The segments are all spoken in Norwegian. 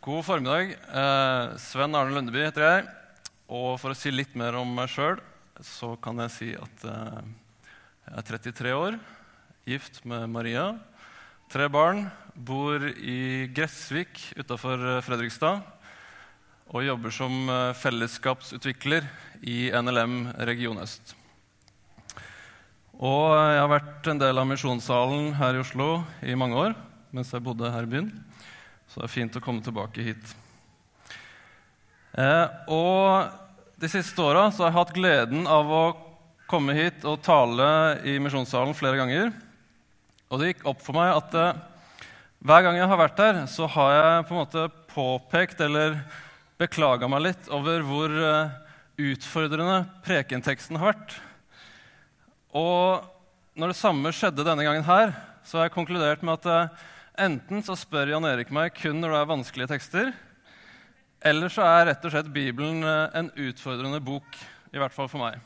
God formiddag. Eh, Sven Arne Lundeby heter jeg. Og for å si litt mer om meg sjøl, så kan jeg si at eh, jeg er 33 år, gift med Maria. Tre barn. Bor i Gressvik utafor Fredrikstad. Og jobber som eh, fellesskapsutvikler i NLM Region Øst. Og jeg har vært en del av Misjonssalen her i Oslo i mange år mens jeg bodde her i byen. Så det er fint å komme tilbake hit. Eh, og de siste åra har jeg hatt gleden av å komme hit og tale i Misjonssalen flere ganger. Og det gikk opp for meg at eh, hver gang jeg har vært her, så har jeg på en måte påpekt eller beklaga meg litt over hvor eh, utfordrende prekenteksten har vært. Og når det samme skjedde denne gangen her, så har jeg konkludert med at eh, enten så spør Jan Erik meg kun når det er vanskelige tekster, eller så er rett og slett Bibelen eh, en utfordrende bok, i hvert fall for meg.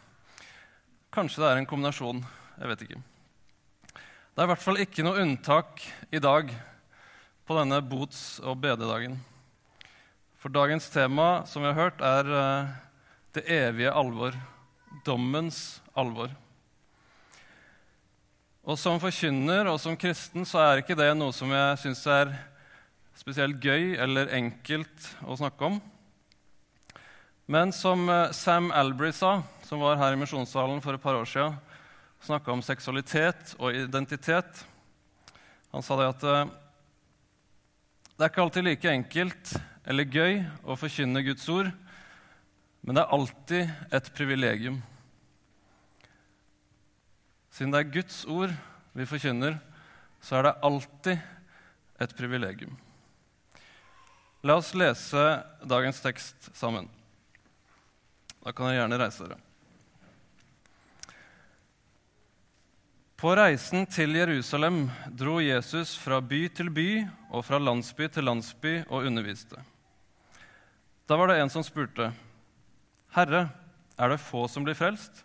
Kanskje det er en kombinasjon. Jeg vet ikke. Det er i hvert fall ikke noe unntak i dag på denne bots- og bededagen. For dagens tema, som vi har hørt, er eh, det evige alvor. Dommens alvor. Og som forkynner og som kristen så er ikke det noe som jeg syns er spesielt gøy eller enkelt å snakke om. Men som eh, Sam Albury sa, som var her i misjonssalen for et par år siden, snakka om seksualitet og identitet. Han sa det at eh, det er ikke alltid like enkelt eller gøy å forkynne Guds ord, men det er alltid et privilegium. Siden det er Guds ord vi forkynner, så er det alltid et privilegium. La oss lese dagens tekst sammen. Da kan dere gjerne reise dere. På reisen til Jerusalem dro Jesus fra by til by og fra landsby til landsby og underviste. Da var det en som spurte, 'Herre, er det få som blir frelst?'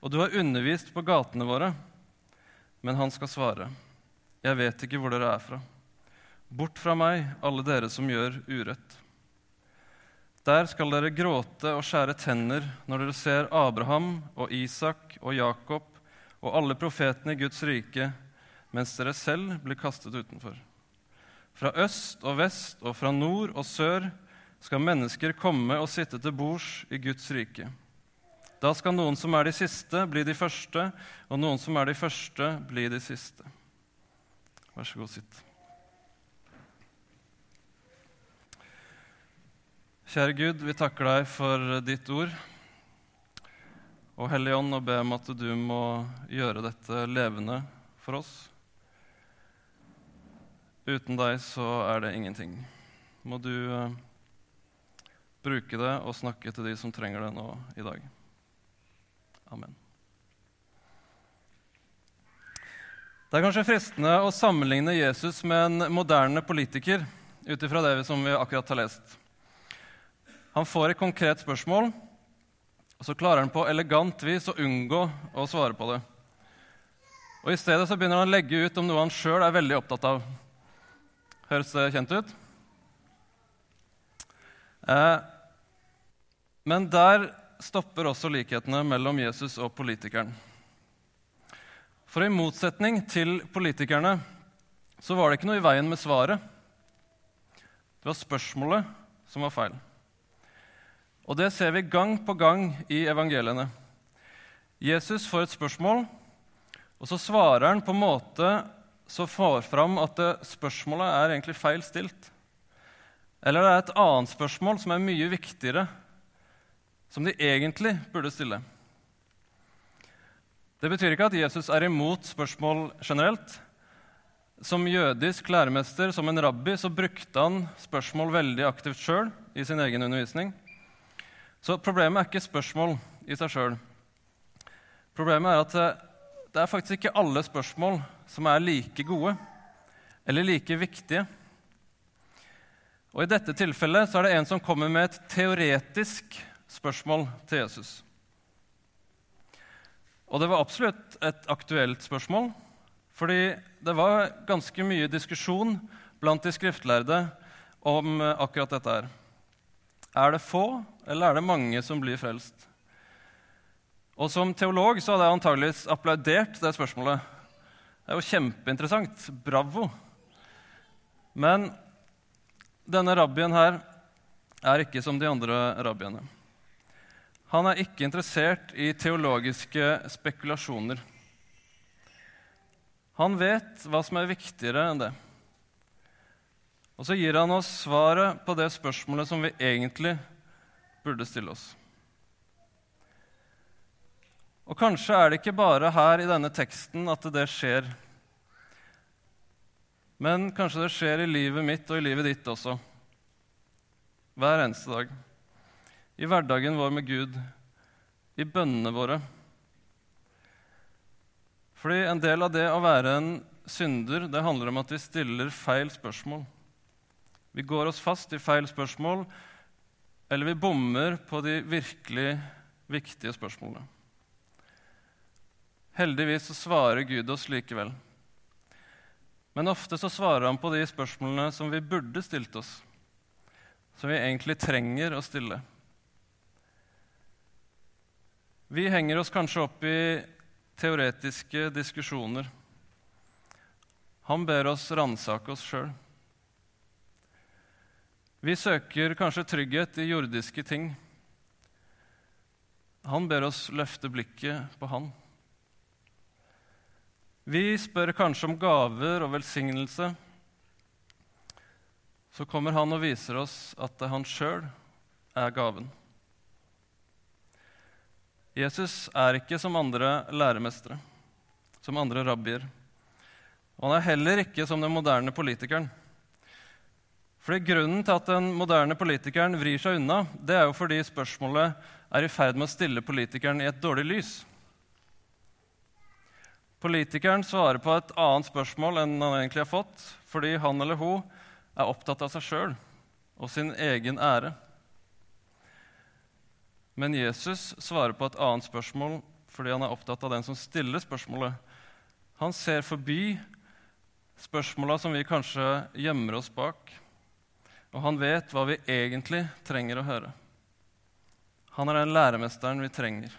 og du har undervist på gatene våre. Men han skal svare, Jeg vet ikke hvor dere er fra. Bort fra meg, alle dere som gjør urett. Der skal dere gråte og skjære tenner når dere ser Abraham og Isak og Jakob og alle profetene i Guds rike, mens dere selv blir kastet utenfor. Fra øst og vest og fra nord og sør skal mennesker komme og sitte til bords i Guds rike. Da skal noen som er de siste, bli de første, og noen som er de første, bli de siste. Vær så god, sitt. Kjære Gud, vi takker deg for ditt ord. Og Hellige Ånd, og ber om at du må gjøre dette levende for oss. Uten deg så er det ingenting. Må du uh, bruke det og snakke til de som trenger det nå i dag. Amen. Det er kanskje fristende å sammenligne Jesus med en moderne politiker ut ifra det som vi akkurat har lest. Han får et konkret spørsmål, og så klarer han på elegant vis å unngå å svare på det. Og I stedet så begynner han å legge ut om noe han sjøl er veldig opptatt av. Høres det kjent ut? Eh, men der stopper også likhetene mellom Jesus og politikeren. For i motsetning til politikerne så var det ikke noe i veien med svaret. Det var spørsmålet som var feil. Og det ser vi gang på gang i evangeliene. Jesus får et spørsmål, og så svarer han på en måte som får fram at spørsmålet er egentlig feil stilt. Eller det er et annet spørsmål som er mye viktigere som de egentlig burde stille. Det betyr ikke at Jesus er imot spørsmål generelt. som jødisk læremester, som en rabbi, så brukte han spørsmål veldig aktivt sjøl i sin egen undervisning. Så problemet er ikke spørsmål i seg sjøl. Problemet er at eh, det er faktisk ikke alle spørsmål som er like gode eller like viktige. Og I dette tilfellet så er det en som kommer med et teoretisk spørsmål til Jesus. Og det var absolutt et aktuelt spørsmål, fordi det var ganske mye diskusjon blant de skriftlærde om akkurat dette her. Er det få, eller er det mange som blir frelst? Og Som teolog så hadde jeg antageligvis applaudert det spørsmålet. Det er jo kjempeinteressant. Bravo. Men denne rabbien her er ikke som de andre rabbiene. Han er ikke interessert i teologiske spekulasjoner. Han vet hva som er viktigere enn det. Og så gir han oss svaret på det spørsmålet som vi egentlig burde stille oss. Og kanskje er det ikke bare her i denne teksten at det skjer. Men kanskje det skjer i livet mitt og i livet ditt også. Hver eneste dag. I hverdagen vår med Gud. I bønnene våre. Fordi en del av det å være en synder, det handler om at vi stiller feil spørsmål. Vi går oss fast i feil spørsmål, eller vi bommer på de virkelig viktige spørsmålene. Heldigvis så svarer Gud oss likevel. Men ofte så svarer han på de spørsmålene som vi burde stilt oss, som vi egentlig trenger å stille. Vi henger oss kanskje opp i teoretiske diskusjoner. Han ber oss ransake oss sjøl. Vi søker kanskje trygghet i jordiske ting. Han ber oss løfte blikket på Han. Vi spør kanskje om gaver og velsignelse. Så kommer han og viser oss at det han sjøl er gaven. Jesus er ikke som andre læremestere, som andre rabbier. Og han er heller ikke som den moderne politikeren. Fordi Grunnen til at den moderne politikeren vrir seg unna, det er jo fordi spørsmålet er i ferd med å stille politikeren i et dårlig lys. Politikeren svarer på et annet spørsmål enn han egentlig har fått, fordi han eller hun er opptatt av seg sjøl og sin egen ære. Men Jesus svarer på et annet spørsmål fordi han er opptatt av den som stiller spørsmålet. Han ser forbi spørsmåla som vi kanskje gjemmer oss bak, og han vet hva vi egentlig trenger å høre. Han er den læremesteren vi trenger.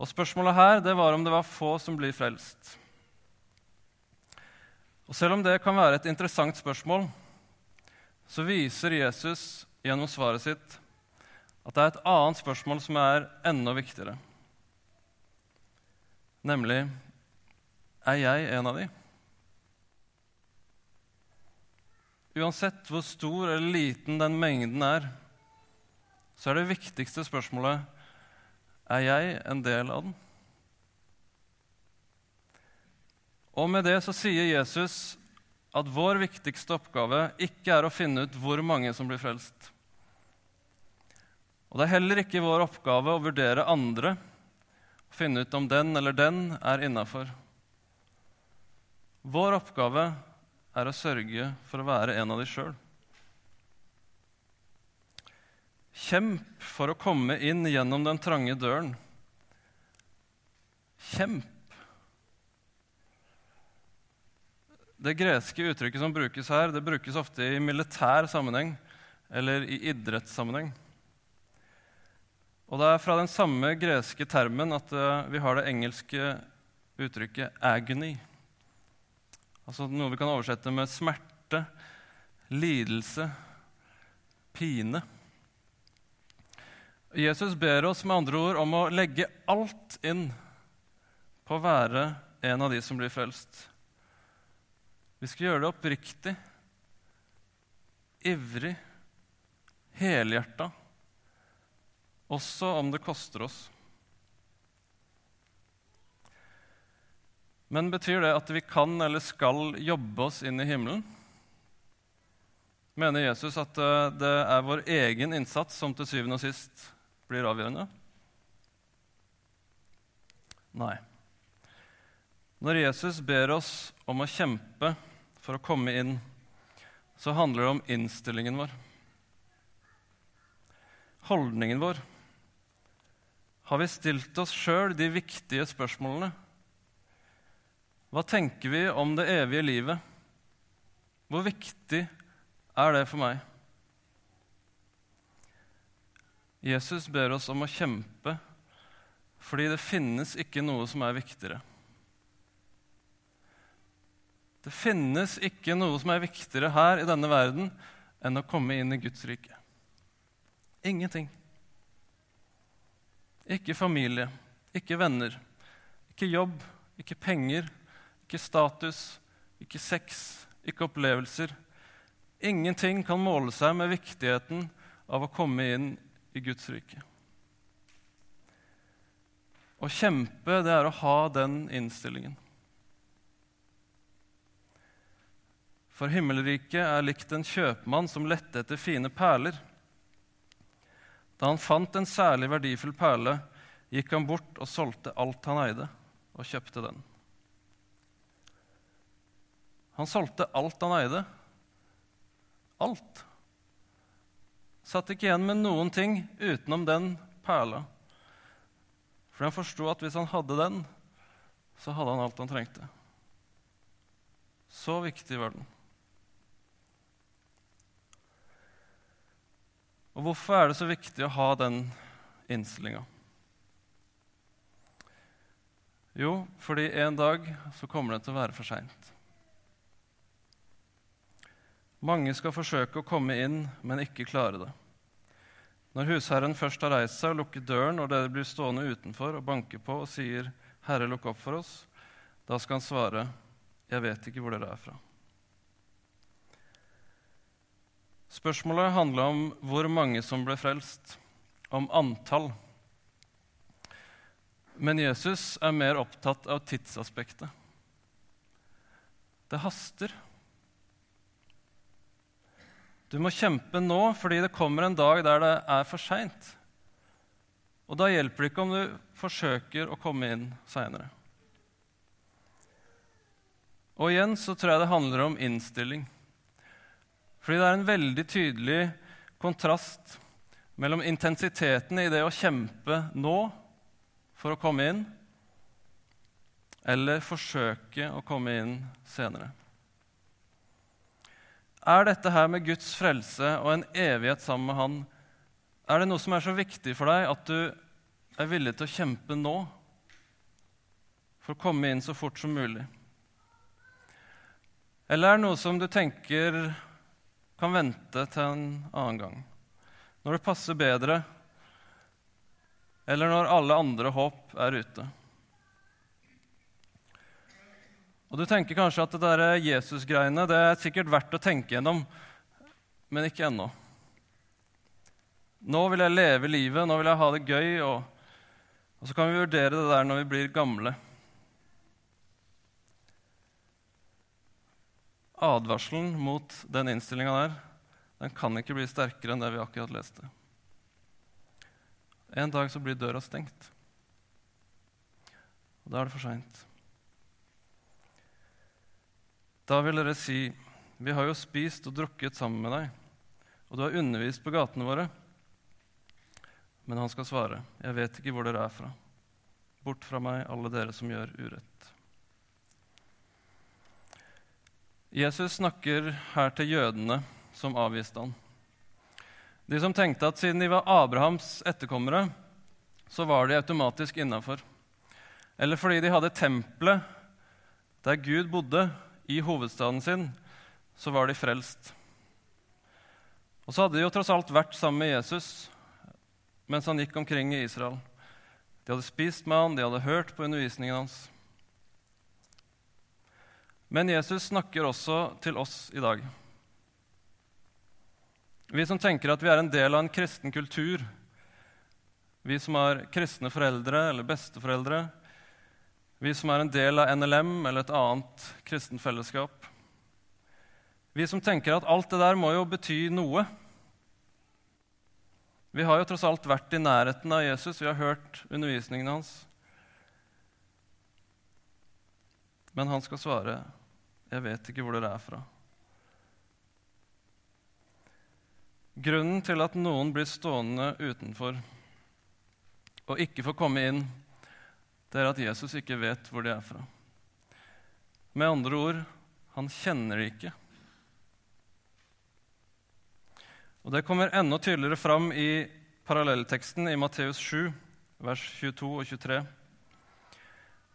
Og Spørsmålet her det var om det var få som blir frelst. Og Selv om det kan være et interessant spørsmål, så viser Jesus gjennom svaret sitt at det er et annet spørsmål som er enda viktigere. Nemlig er jeg en av de? Uansett hvor stor eller liten den mengden er, så er det viktigste spørsmålet er jeg en del av den? Og med det så sier Jesus at vår viktigste oppgave ikke er å finne ut hvor mange som blir frelst. Og det er heller ikke vår oppgave å vurdere andre, og finne ut om den eller den er innafor. Vår oppgave er å sørge for å være en av de sjøl. Kjemp for å komme inn gjennom den trange døren. Kjemp. Det greske uttrykket som brukes her, det brukes ofte i militær sammenheng eller i idrettssammenheng. Og det er fra den samme greske termen at eh, vi har det engelske uttrykket 'agony'. Altså noe vi kan oversette med smerte, lidelse, pine. Jesus ber oss med andre ord om å legge alt inn på å være en av de som blir frelst. Vi skal gjøre det oppriktig, ivrig, helhjerta, også om det koster oss. Men betyr det at vi kan eller skal jobbe oss inn i himmelen? Mener Jesus at eh, det er vår egen innsats som til syvende og sist blir avgjørende? Nei. Når Jesus ber oss om å kjempe for å komme inn, så handler det om innstillingen vår. Holdningen vår. Har vi stilt oss sjøl de viktige spørsmålene? Hva tenker vi om det evige livet? Hvor viktig er det for meg? Jesus ber oss om å kjempe fordi det finnes ikke noe som er viktigere. Det finnes ikke noe som er viktigere her i denne verden enn å komme inn i Guds rike. Ingenting. Ikke familie, ikke venner, ikke jobb, ikke penger, ikke status, ikke sex, ikke opplevelser. Ingenting kan måle seg med viktigheten av å komme inn i Guds rike. Å kjempe, det er å ha den innstillingen. For himmelriket er likt en kjøpmann som lette etter fine perler. Da han fant en særlig verdifull perle, gikk han bort og solgte alt han eide, og kjøpte den. Han solgte alt han eide. Alt. Satt ikke igjen med noen ting utenom den perla. For han forsto at hvis han hadde den, så hadde han alt han trengte. Så viktig var den. Og hvorfor er det så viktig å ha den innstillinga? Jo, fordi en dag så kommer det til å være for seint. Mange skal forsøke å komme inn, men ikke klare det. Når husherren først har reist seg og lukket døren, og dere blir stående utenfor og banker på og sier, 'Herre, lukk opp for oss', da skal han svare, 'Jeg vet ikke hvor dere er fra'. Spørsmålet handla om hvor mange som ble frelst, om antall. Men Jesus er mer opptatt av tidsaspektet. Det haster. Du må kjempe nå fordi det kommer en dag der det er for seint. Og da hjelper det ikke om du forsøker å komme inn seinere. Og igjen så tror jeg det handler om innstilling. Fordi det er en veldig tydelig kontrast mellom intensiteten i det å kjempe nå for å komme inn, eller forsøke å komme inn senere. Er dette her med Guds frelse og en evighet sammen med Han er det noe som er så viktig for deg at du er villig til å kjempe nå for å komme inn så fort som mulig? Eller er det noe som du tenker kan vente til en annen gang. Når det passer bedre, eller når alle andre håp er ute. Og Du tenker kanskje at det der Jesus-greiene det er sikkert verdt å tenke gjennom, men ikke ennå. Nå vil jeg leve livet, nå vil jeg ha det gøy, og, og så kan vi vurdere det der når vi blir gamle. Advarselen mot den innstillinga der den kan ikke bli sterkere enn det vi akkurat leste. En dag så blir døra stengt. Og da er det for seint. Da vil dere si, 'Vi har jo spist og drukket sammen med deg', 'og du har undervist på gatene våre'. Men han skal svare, 'Jeg vet ikke hvor dere er fra.' 'Bort fra meg, alle dere som gjør urett.' Jesus snakker her til jødene som avviste han. De som tenkte at siden de var Abrahams etterkommere, så var de automatisk innafor. Eller fordi de hadde tempelet der Gud bodde, i hovedstaden sin, så var de frelst. Og så hadde de jo tross alt vært sammen med Jesus mens han gikk omkring i Israel. De hadde spist med han, de hadde hørt på undervisningen hans. Men Jesus snakker også til oss i dag. Vi som tenker at vi er en del av en kristen kultur, vi som har kristne foreldre eller besteforeldre, Vi som er en del av NLM eller et annet kristent fellesskap. Vi som tenker at alt det der må jo bety noe. Vi har jo tross alt vært i nærheten av Jesus, vi har hørt undervisningen hans. Men han skal svare, 'Jeg vet ikke hvor dere er fra'. Grunnen til at noen blir stående utenfor og ikke får komme inn, det er at Jesus ikke vet hvor de er fra. Med andre ord han kjenner de ikke. Og Det kommer enda tydeligere fram i parallellteksten i Matteus 7, vers 22 og 23.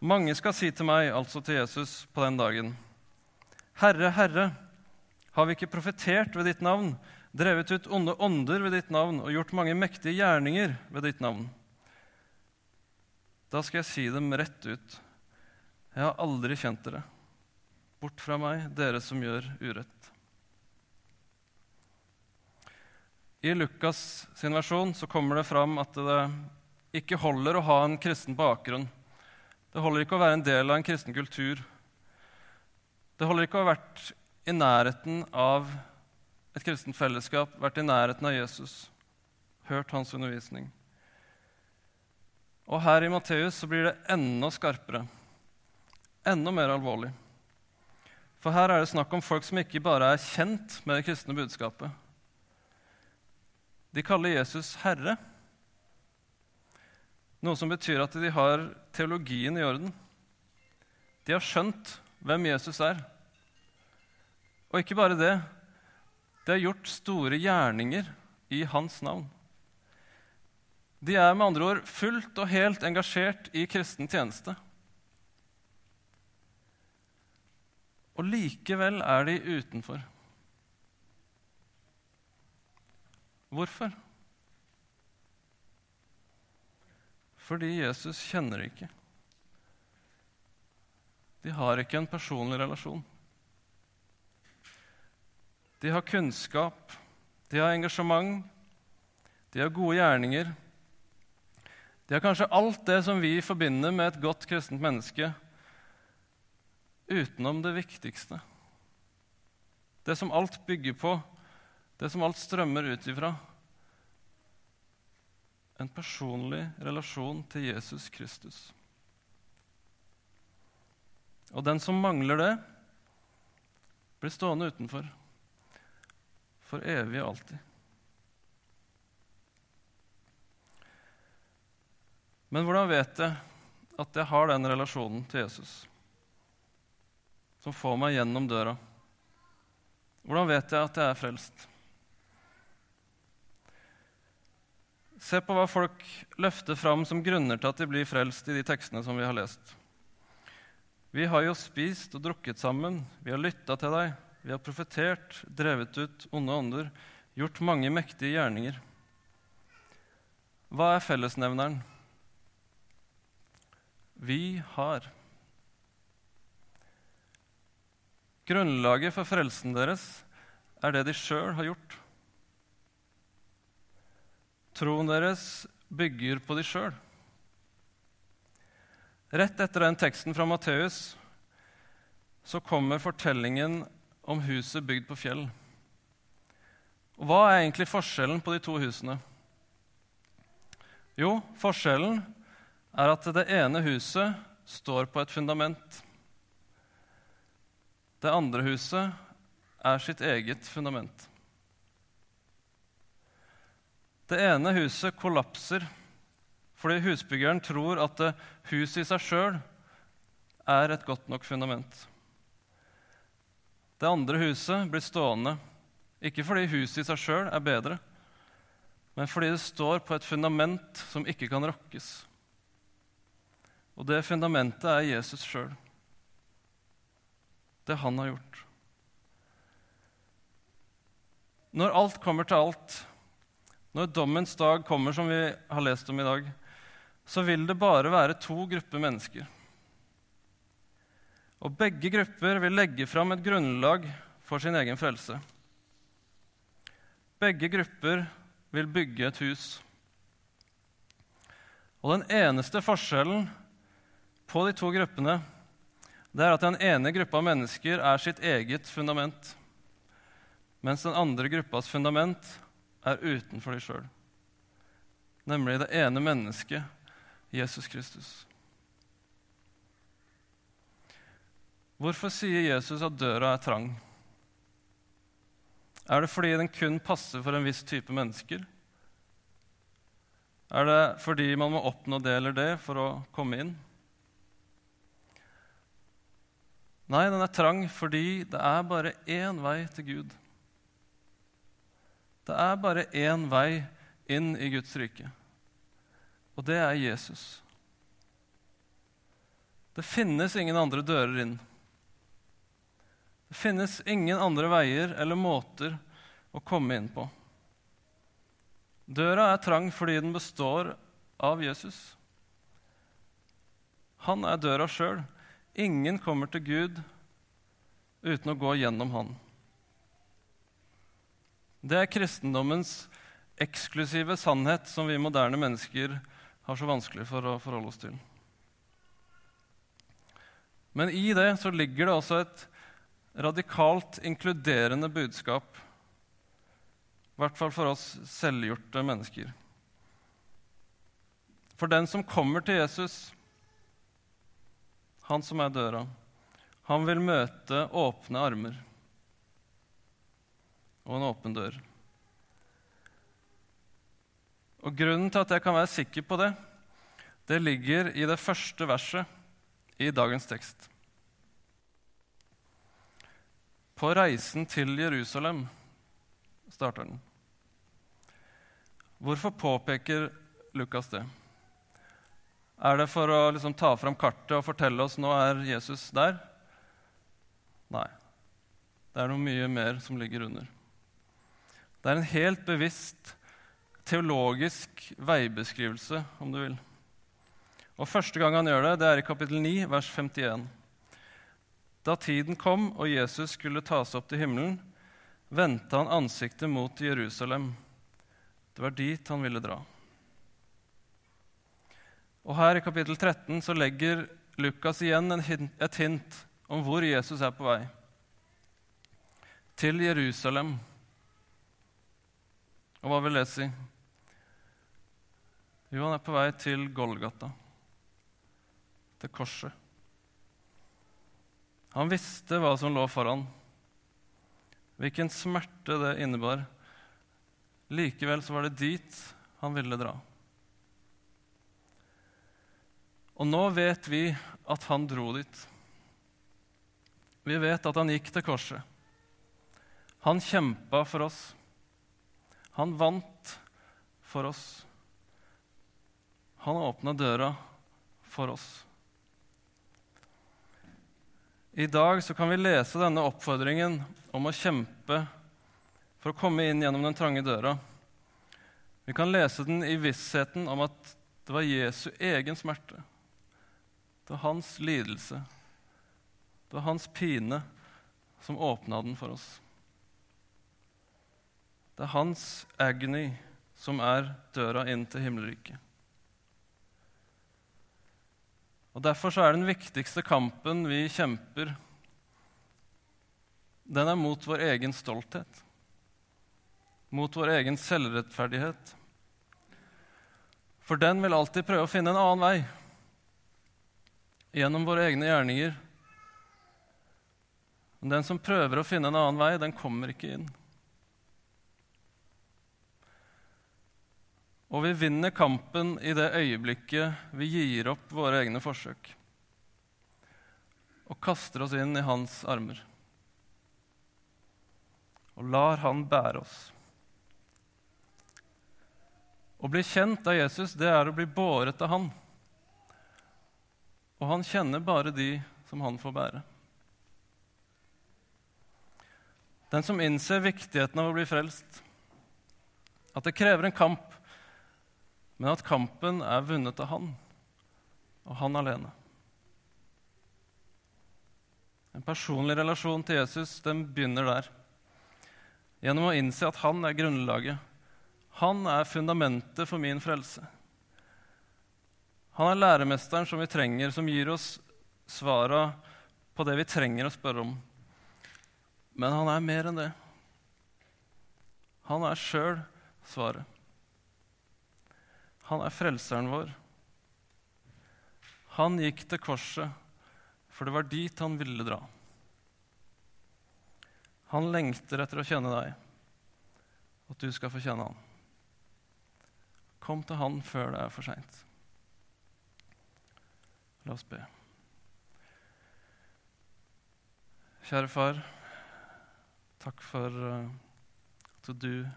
Mange skal si til meg, altså til Jesus, på den dagen, Herre, Herre, har vi ikke profetert ved ditt navn, drevet ut onde ånder ved ditt navn og gjort mange mektige gjerninger ved ditt navn? Da skal jeg si dem rett ut. Jeg har aldri kjent dere. Bort fra meg, dere som gjør urett. I Lukas sin versjon så kommer det fram at det ikke holder å ha en kristen bakgrunn. Det holder ikke å være en del av en kristen kultur. Det holder ikke å ha vært i nærheten av et kristent fellesskap, vært i nærheten av Jesus, hørt hans undervisning. Og her i Matteus så blir det enda skarpere, enda mer alvorlig. For her er det snakk om folk som ikke bare er kjent med det kristne budskapet. De kaller Jesus herre, noe som betyr at de har teologien i orden. De har skjønt hvem Jesus er. Og ikke bare det, Det har gjort store gjerninger i hans navn. De er med andre ord fullt og helt engasjert i kristen tjeneste. Og likevel er de utenfor. Hvorfor? Fordi Jesus kjenner det ikke. De har ikke en personlig relasjon. De har kunnskap, de har engasjement, de har gode gjerninger. De har kanskje alt det som vi forbinder med et godt kristent menneske, utenom det viktigste. Det som alt bygger på, det som alt strømmer ut ifra. En personlig relasjon til Jesus Kristus. Og den som mangler det, blir stående utenfor for evig og alltid. Men hvordan vet jeg at jeg har den relasjonen til Jesus som får meg gjennom døra? Hvordan vet jeg at jeg er frelst? Se på hva folk løfter fram som grunner til at de blir frelst i de tekstene som vi har lest. Vi har jo spist og drukket sammen, vi har lytta til deg, vi har profetert, drevet ut onde ånder, gjort mange mektige gjerninger. Hva er fellesnevneren? Vi har. Grunnlaget for frelsen deres er det de sjøl har gjort. Troen deres bygger på de sjøl. Rett etter den teksten fra Matteus så kommer fortellingen om huset bygd på fjell. Og hva er egentlig forskjellen på de to husene? Jo, forskjellen er at det ene huset står på et fundament. Det andre huset er sitt eget fundament. Det ene huset kollapser fordi husbyggeren tror at huset i seg sjøl er et godt nok fundament. Det andre huset blir stående, ikke fordi huset i seg sjøl er bedre, men fordi det står på et fundament som ikke kan rokkes. Og det fundamentet er Jesus sjøl. Det han har gjort. Når alt kommer til alt, når dommens dag kommer, som vi har lest om i dag, så vil det bare være to grupper mennesker. Og begge grupper vil legge fram et grunnlag for sin egen frelse. Begge grupper vil bygge et hus. Og den eneste forskjellen på de to gruppene, det er at den ene gruppa mennesker er sitt eget fundament, mens den andre gruppas fundament er utenfor de sjøl, nemlig det ene mennesket, Jesus Kristus. Hvorfor sier Jesus at døra er trang? Er det fordi den kun passer for en viss type mennesker? Er det fordi man må oppnå det eller det for å komme inn? Nei, den er trang fordi det er bare én vei til Gud. Det er bare én vei inn i Guds rike, og det er Jesus. Det finnes ingen andre dører inn. Det finnes ingen andre veier eller måter å komme inn på. Døra er trang fordi den består av Jesus. Han er døra sjøl. Ingen kommer til Gud uten å gå gjennom Han. Det er kristendommens eksklusive sannhet som vi moderne mennesker har så vanskelig for å forholde oss til. Men i det så ligger det også et radikalt inkluderende budskap. I hvert fall for oss selvgjorte mennesker. For den som kommer til Jesus, han som er døra, han vil møte åpne armer og en åpen dør. Og Grunnen til at jeg kan være sikker på det, det ligger i det første verset i dagens tekst. På reisen til Jerusalem starter den. Hvorfor påpeker Lukas det? Er det for å liksom ta fram kartet og fortelle oss nå er Jesus der? Nei. Det er noe mye mer som ligger under. Det er en helt bevisst teologisk veibeskrivelse, om du vil. Og Første gang han gjør det, det er i kapittel 9, vers 51. Da tiden kom og Jesus skulle tas opp til himmelen, vendte han ansiktet mot Jerusalem. Det var dit han ville dra. Og Her i kapittel 13 så legger Lukas igjen et hint om hvor Jesus er på vei. Til Jerusalem. Og hva vil det si? Jo, han er på vei til Golgata, til korset. Han visste hva som lå foran, hvilken smerte det innebar. Likevel så var det dit han ville dra. Og nå vet vi at han dro dit. Vi vet at han gikk til korset. Han kjempa for oss. Han vant for oss. Han har åpna døra for oss. I dag så kan vi lese denne oppfordringen om å kjempe for å komme inn gjennom den trange døra. Vi kan lese den i vissheten om at det var Jesu egen smerte. Det var hans lidelse. Det var hans pine som åpna den for oss. Det er hans agony som er døra inn til himmelriket. Og Derfor så er den viktigste kampen vi kjemper, den er mot vår egen stolthet, mot vår egen selvrettferdighet. For den vil alltid prøve å finne en annen vei, gjennom våre egne gjerninger. Men den som prøver å finne en annen vei, den kommer ikke inn. Og vi vinner kampen i det øyeblikket vi gir opp våre egne forsøk og kaster oss inn i hans armer og lar han bære oss. Å bli kjent av Jesus, det er å bli båret av han. Og han kjenner bare de som han får bære. Den som innser viktigheten av å bli frelst, at det krever en kamp, men at kampen er vunnet av han, og han alene. En personlig relasjon til Jesus den begynner der. Gjennom å innse at han er grunnlaget. Han er fundamentet for min frelse. Han er læremesteren som vi trenger, som gir oss svara på det vi trenger å spørre om. Men han er mer enn det. Han er sjøl svaret. Han er frelseren vår. Han gikk til korset, for det var dit han ville dra. Han lengter etter å kjenne deg, at du skal få kjenne han. Kom til han før det er for seint. La oss be. Kjære far, takk for uh, at du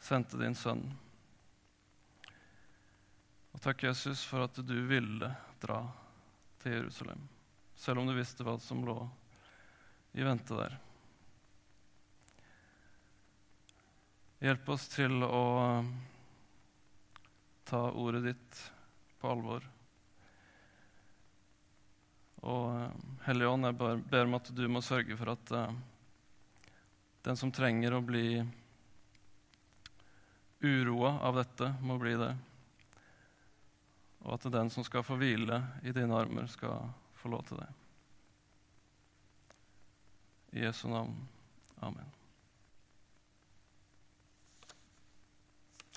sendte din sønn. Og takk, Jesus, for at du ville dra til Jerusalem, selv om du visste hva som lå i vente der. Hjelp oss til å ta ordet ditt på alvor. Og Hellige Ånd, jeg ber om at du må sørge for at uh, den som trenger å bli uroa av dette, må bli det. Og at den som skal få hvile i dine armer, skal få lov til det. I Jesu navn. Amen.